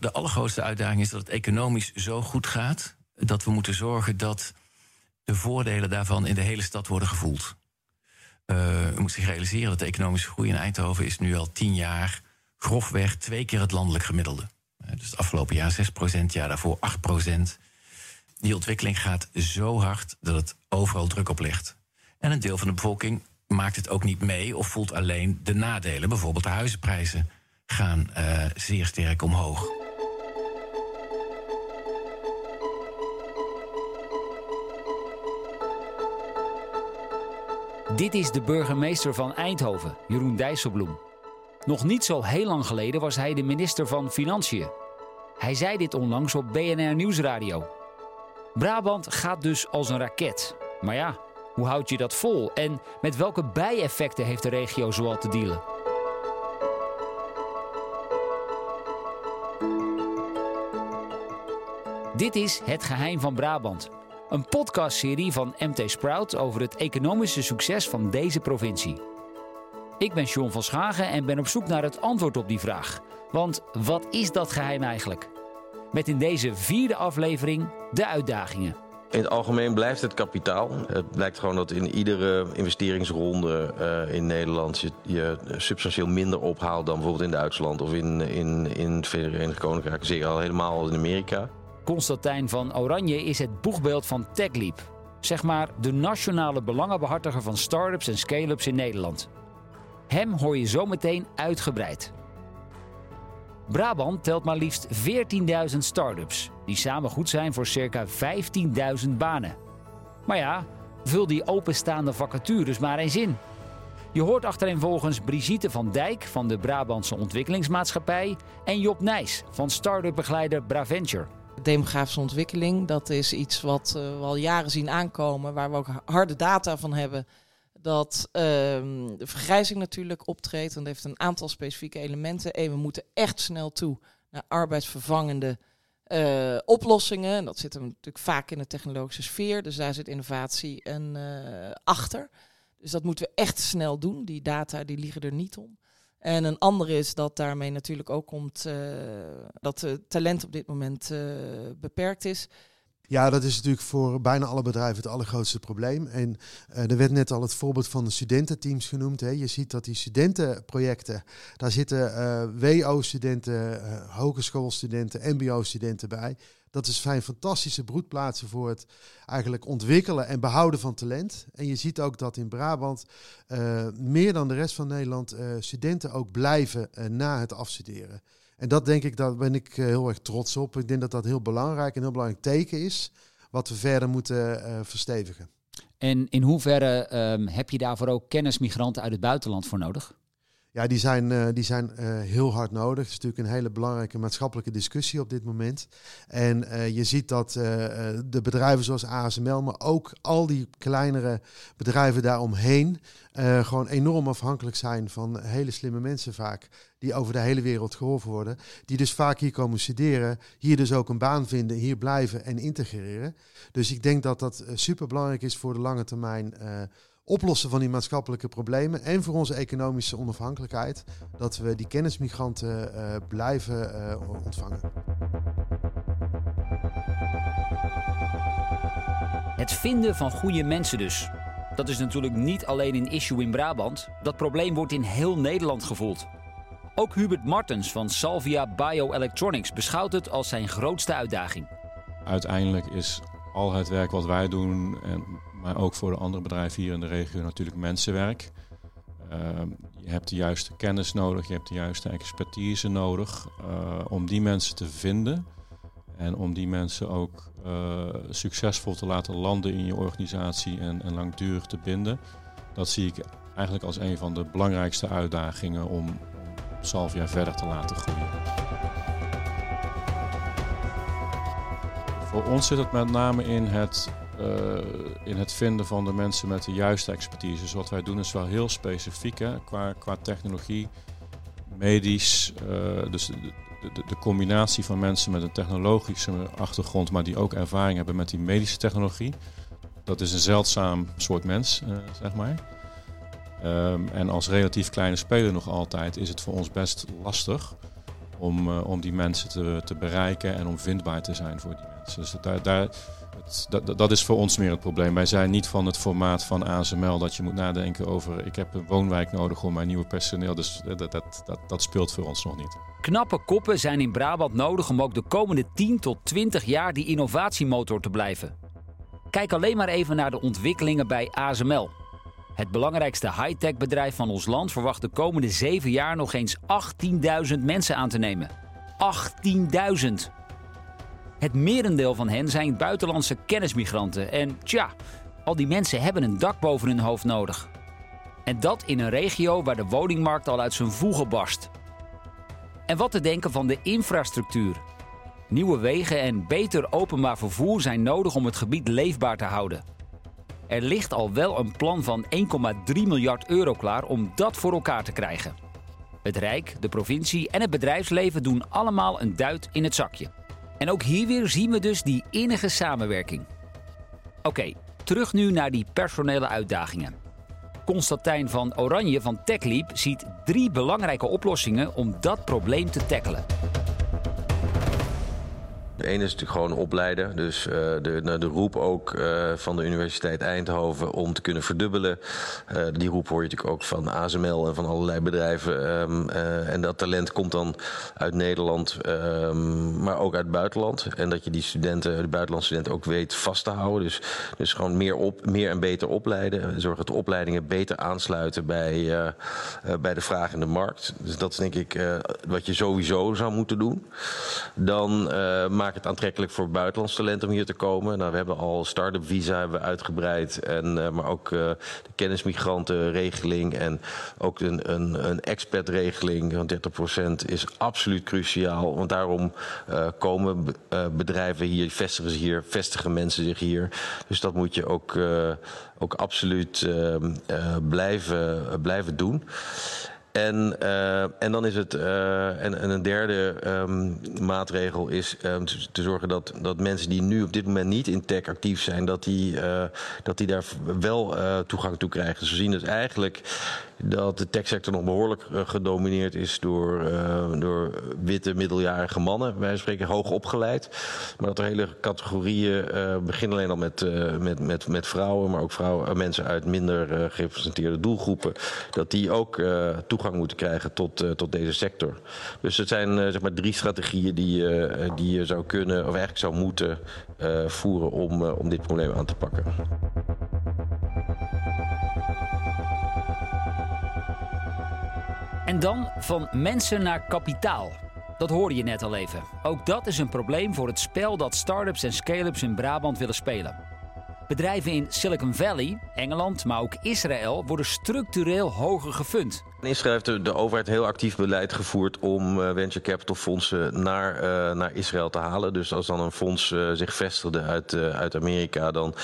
De allergrootste uitdaging is dat het economisch zo goed gaat dat we moeten zorgen dat de voordelen daarvan in de hele stad worden gevoeld. Uh, we moeten zich realiseren dat de economische groei in Eindhoven is nu al tien jaar grofweg twee keer het landelijk gemiddelde. Uh, dus het afgelopen jaar 6 procent, jaar daarvoor 8 procent. Die ontwikkeling gaat zo hard dat het overal druk op ligt. En een deel van de bevolking maakt het ook niet mee of voelt alleen de nadelen. Bijvoorbeeld de huizenprijzen gaan uh, zeer sterk omhoog. Dit is de burgemeester van Eindhoven, Jeroen Dijsselbloem. Nog niet zo heel lang geleden was hij de minister van Financiën. Hij zei dit onlangs op BNR Nieuwsradio. Brabant gaat dus als een raket. Maar ja, hoe houd je dat vol? En met welke bijeffecten heeft de regio zoal te dealen? Dit is Het Geheim van Brabant. Een podcastserie van MT Sprout over het economische succes van deze provincie. Ik ben Sean van Schagen en ben op zoek naar het antwoord op die vraag. Want wat is dat geheim eigenlijk? Met in deze vierde aflevering de uitdagingen. In het algemeen blijft het kapitaal. Het blijkt gewoon dat in iedere investeringsronde uh, in Nederland je, je, substantieel minder ophaalt dan bijvoorbeeld in Duitsland of in, in, in het Verenigd Koninkrijk, zeker al helemaal in Amerika. Constantijn van Oranje is het boegbeeld van TechLeap. Zeg maar de nationale belangenbehartiger van start-ups en scale-ups in Nederland. Hem hoor je zometeen uitgebreid. Brabant telt maar liefst 14.000 start-ups, die samen goed zijn voor circa 15.000 banen. Maar ja, vul die openstaande vacatures maar eens in. Je hoort achtereenvolgens Brigitte van Dijk van de Brabantse Ontwikkelingsmaatschappij en Job Nijs van start-up begeleider Braventure. Demografische ontwikkeling, dat is iets wat uh, we al jaren zien aankomen, waar we ook harde data van hebben. Dat uh, de vergrijzing natuurlijk optreedt. En dat heeft een aantal specifieke elementen. En we moeten echt snel toe naar arbeidsvervangende uh, oplossingen. En dat zit hem natuurlijk vaak in de technologische sfeer. Dus daar zit innovatie en, uh, achter. Dus dat moeten we echt snel doen. Die data die liggen er niet om. En een andere is dat daarmee natuurlijk ook komt uh, dat het talent op dit moment uh, beperkt is. Ja, dat is natuurlijk voor bijna alle bedrijven het allergrootste probleem. En uh, er werd net al het voorbeeld van de studententeams genoemd. Hè. Je ziet dat die studentenprojecten, daar zitten WO-studenten, hogeschoolstudenten, MBO-studenten bij. Dat is zijn fantastische broedplaatsen voor het eigenlijk ontwikkelen en behouden van talent. En je ziet ook dat in Brabant uh, meer dan de rest van Nederland uh, studenten ook blijven uh, na het afstuderen. En dat denk ik, daar ben ik heel erg trots op. Ik denk dat dat heel belangrijk en heel belangrijk teken is, wat we verder moeten verstevigen. En in hoeverre um, heb je daarvoor ook kennismigranten uit het buitenland voor nodig? Ja, die zijn, uh, die zijn uh, heel hard nodig. Het is natuurlijk een hele belangrijke maatschappelijke discussie op dit moment. En uh, je ziet dat de bedrijven zoals ASML, maar ook al die kleinere bedrijven daaromheen, gewoon enorm afhankelijk zijn van hele slimme mensen vaak. Die over de hele wereld geholpen worden. Die dus vaak hier komen studeren, hier dus ook een baan vinden, hier blijven en integreren. Dus ik denk dat dat super belangrijk is voor de lange termijn oplossen van die maatschappelijke problemen en voor onze economische onafhankelijkheid, dat we die kennismigranten uh, blijven uh, ontvangen. Het vinden van goede mensen dus. Dat is natuurlijk niet alleen een issue in Brabant. Dat probleem wordt in heel Nederland gevoeld. Ook Hubert Martens van Salvia Bioelectronics beschouwt het als zijn grootste uitdaging. Uiteindelijk is al het werk wat wij doen en maar ook voor de andere bedrijven hier in de regio natuurlijk mensenwerk. Uh, je hebt de juiste kennis nodig, je hebt de juiste expertise nodig uh, om die mensen te vinden en om die mensen ook uh, succesvol te laten landen in je organisatie en, en langdurig te binden. Dat zie ik eigenlijk als een van de belangrijkste uitdagingen om Salvia verder te laten groeien. Voor ons zit het met name in het uh, in het vinden van de mensen met de juiste expertise. Dus wat wij doen is wel heel specifiek qua, qua technologie, medisch. Uh, dus de, de, de, combinatie van mensen met een technologische achtergrond, maar die ook ervaring hebben met die medische technologie. Dat is een zeldzaam soort mens, uh, zeg maar. Um, en als relatief kleine speler nog altijd is het voor ons best lastig om, om die mensen te, te bereiken en om vindbaar te zijn voor die Dus daar, daar, dat, is voor ons meer het probleem. Wij zijn niet van het formaat van ASML dat je moet nadenken over ik heb een woonwijk nodig om mijn nieuwe personeel. Dus dat, dat, dat, dat speelt voor ons nog niet. Knappe koppen zijn in Brabant nodig om ook de komende 10 tot 20 jaar die innovatiemotor te blijven. Kijk alleen maar even naar de ontwikkelingen bij ASML. Het belangrijkste high-tech bedrijf van ons land verwacht de komende 7 jaar nog eens 18.000 mensen aan te nemen. 18.000! Het merendeel van hen zijn buitenlandse kennismigranten. En tja, al die mensen hebben een dak boven hun hoofd nodig. En dat in een regio waar de woningmarkt al uit zijn voegen barst. En wat te denken van de infrastructuur? Nieuwe wegen en beter openbaar vervoer zijn nodig om het gebied leefbaar te houden. Er ligt al wel een plan van 1,3 miljard euro klaar om dat voor elkaar te krijgen. Het Rijk, de provincie en het bedrijfsleven doen allemaal een duit in het zakje. En ook hier weer zien we dus die innige samenwerking. Oké, terug nu naar die personele uitdagingen. Constantijn van Oranje van TechLeap ziet drie belangrijke oplossingen om dat probleem te tackelen. Ene is natuurlijk gewoon opleiden. Dus uh, de, nou, de roep ook uh, van de Universiteit Eindhoven om te kunnen verdubbelen. Uh, die roep hoor je natuurlijk ook van ASML en van allerlei bedrijven. Um, en dat talent komt dan uit Nederland, um, maar ook uit het buitenland. En dat je die studenten, de buitenlandse studenten ook weet vast te houden. Dus, dus gewoon meer, op, meer en beter opleiden. Zorgen dat de opleidingen beter aansluiten bij, bij de vraag in de markt. Dus dat is denk ik wat je sowieso zou moeten doen. Dan maak het aantrekkelijk voor buitenlands talent om hier te komen. Nou, we hebben al start-up visa hebben we uitgebreid. En, uh, maar ook uh, de kennismigrantenregeling en ook een, een, een expertregeling van 30% is absoluut cruciaal. Want daarom uh, komen bedrijven hier, vestigen ze hier, vestigen mensen zich hier. Dus dat moet je ook, ook absoluut blijven, blijven doen. En, uh, en dan is het. Uh, en, en, een derde um, maatregel is um, te, zorgen dat, dat mensen die nu op dit moment niet in tech actief zijn, dat die, uh, dat die daar wel toegang toe krijgen. We zien dus eigenlijk dat de techsector nog behoorlijk gedomineerd is door, door witte middeljarige mannen. Wij spreken hoog opgeleid. Maar dat er hele categorieën beginnen alleen al met, met, met, met vrouwen, maar ook vrouwen, mensen uit minder gerepresenteerde doelgroepen. Dat die ook toegang toegang moeten krijgen tot, uh, tot deze sector. Dus het zijn uh, zeg maar drie strategieën die, uh, die je zou kunnen, of eigenlijk zou moeten voeren om, om dit probleem aan te pakken. En dan van mensen naar kapitaal. Dat hoorde je net al even. Ook dat is een probleem voor het spel dat start-ups en scale-ups in Brabant willen spelen. Bedrijven in Silicon Valley, Engeland, maar ook Israël worden structureel hoger gefund. In Israël heeft de, overheid heel actief beleid gevoerd om uh, venture capital fondsen naar, uh, naar Israël te halen. Dus als dan een fonds uh, zich vestigde uit, uit Amerika, dan,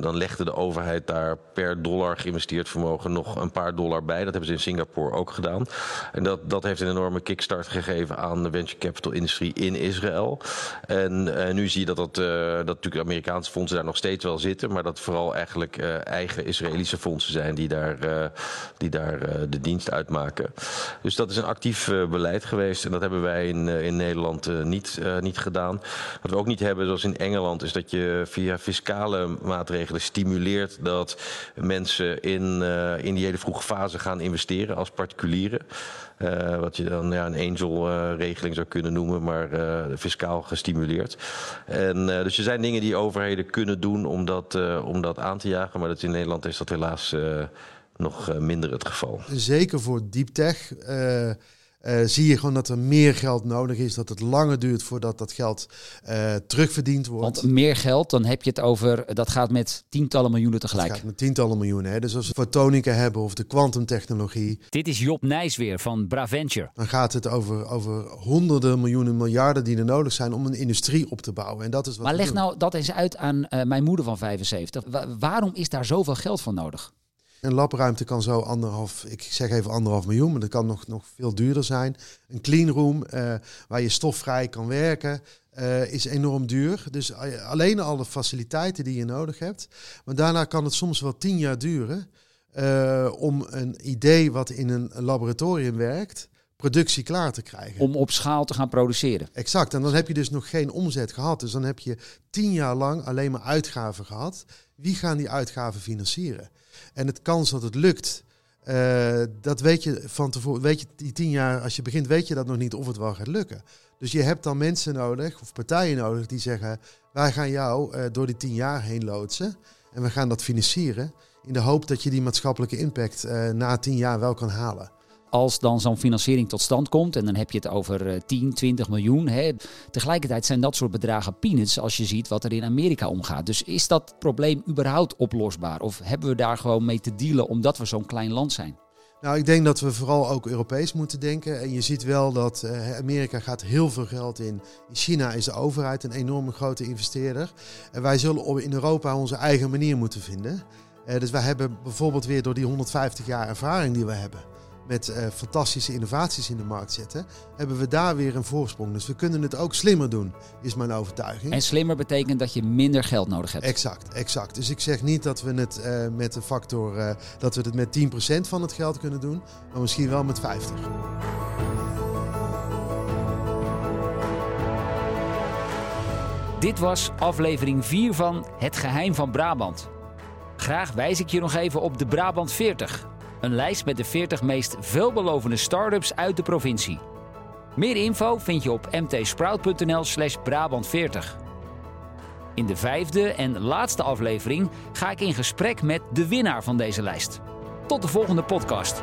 dan legde de overheid daar per dollar geïnvesteerd vermogen nog een paar dollar bij. Dat hebben ze in Singapore ook gedaan. En dat, dat heeft een enorme kickstart gegeven aan de venture capital industrie in Israël. En nu zie je dat, dat, dat natuurlijk Amerikaanse fondsen daar nog steeds wel zitten, maar dat vooral eigenlijk eigen Israëlische fondsen zijn die daar, die daar de dienst uitmaken. Dus dat is een actief uh, beleid geweest. En dat hebben wij in, uh, in Nederland uh, niet, niet gedaan. Wat we ook niet hebben, zoals in Engeland, is dat je via fiscale maatregelen stimuleert dat mensen in, in die hele vroege fase gaan investeren als particulieren. wat je dan ja, een angel-regeling zou kunnen noemen, maar fiscaal gestimuleerd. En, dus er zijn dingen die overheden kunnen doen om dat, om dat aan te jagen. Maar dat in Nederland is dat helaas nog uh, minder het geval. Zeker voor deep tech uh, uh, zie je gewoon dat er meer geld nodig is. Dat het langer duurt voordat dat geld terugverdiend wordt. Want meer geld, dan heb je het over, dat gaat met tientallen miljoenen tegelijk. Gaat met tientallen miljoenen. Hè. Dus als we fotonica hebben of de kwantumtechnologie. Dit is Job Nijs weer van Braventure. Dan gaat het over, over honderden miljoenen miljarden die er nodig zijn om een industrie op te bouwen. En dat is wat maar leg doen. nou dat eens uit aan mijn moeder van 75. Wa waarom is daar zoveel geld voor nodig? Een labruimte kan zo anderhalf, ik zeg even anderhalf miljoen, maar dat kan nog, nog veel duurder zijn. Een cleanroom uh, waar je stofvrij kan werken uh, is enorm duur. Dus alleen al de faciliteiten die je nodig hebt. Maar daarna kan het soms wel tien jaar duren uh, om een idee wat in een laboratorium werkt productie klaar te krijgen. Om op schaal te gaan produceren. Exact. En dan heb je dus nog geen omzet gehad. Dus dan heb je tien jaar lang alleen maar uitgaven gehad. Wie gaan die uitgaven financieren? En het kans dat het lukt, uh, dat weet je van tevoren. Weet je, die tien jaar, als je begint, weet je dat nog niet of het wel gaat lukken. Dus je hebt dan mensen nodig, of partijen nodig, die zeggen: Wij gaan jou uh, door die tien jaar heen loodsen. En we gaan dat financieren. In de hoop dat je die maatschappelijke impact uh, na tien jaar wel kan halen als dan zo'n financiering tot stand komt, en dan heb je het over 10, 20 miljoen. Hè, tegelijkertijd zijn dat soort bedragen peanuts als je ziet wat er in Amerika omgaat. Dus is dat probleem überhaupt oplosbaar? Of hebben we daar gewoon mee te dealen omdat we zo'n klein land zijn? Nou, ik denk dat we vooral ook Europees moeten denken. En je ziet wel dat uh, Amerika gaat heel veel geld in. In China is de overheid een enorme grote investeerder. En wij zullen in Europa onze eigen manier moeten vinden. Uh, dus wij hebben bijvoorbeeld weer door die 150 jaar ervaring die we hebben met uh, fantastische innovaties in de markt zetten, hebben we daar weer een voorsprong. Dus we kunnen het ook slimmer doen, is mijn overtuiging. En slimmer betekent dat je minder geld nodig hebt. Exact, exact. Dus ik zeg niet dat we het uh, met een factor, uh, dat we het met 10% van het geld kunnen doen, maar misschien wel met 50. Dit was aflevering 4 van Het Geheim van Brabant. Graag wijs ik je nog even op de Brabant 40. Een lijst met de 40 meest veelbelovende start-ups uit de provincie. Meer info vind je op mtsprout.nl slash Brabant40. In de vijfde en laatste aflevering ga ik in gesprek met de winnaar van deze lijst. Tot de volgende podcast.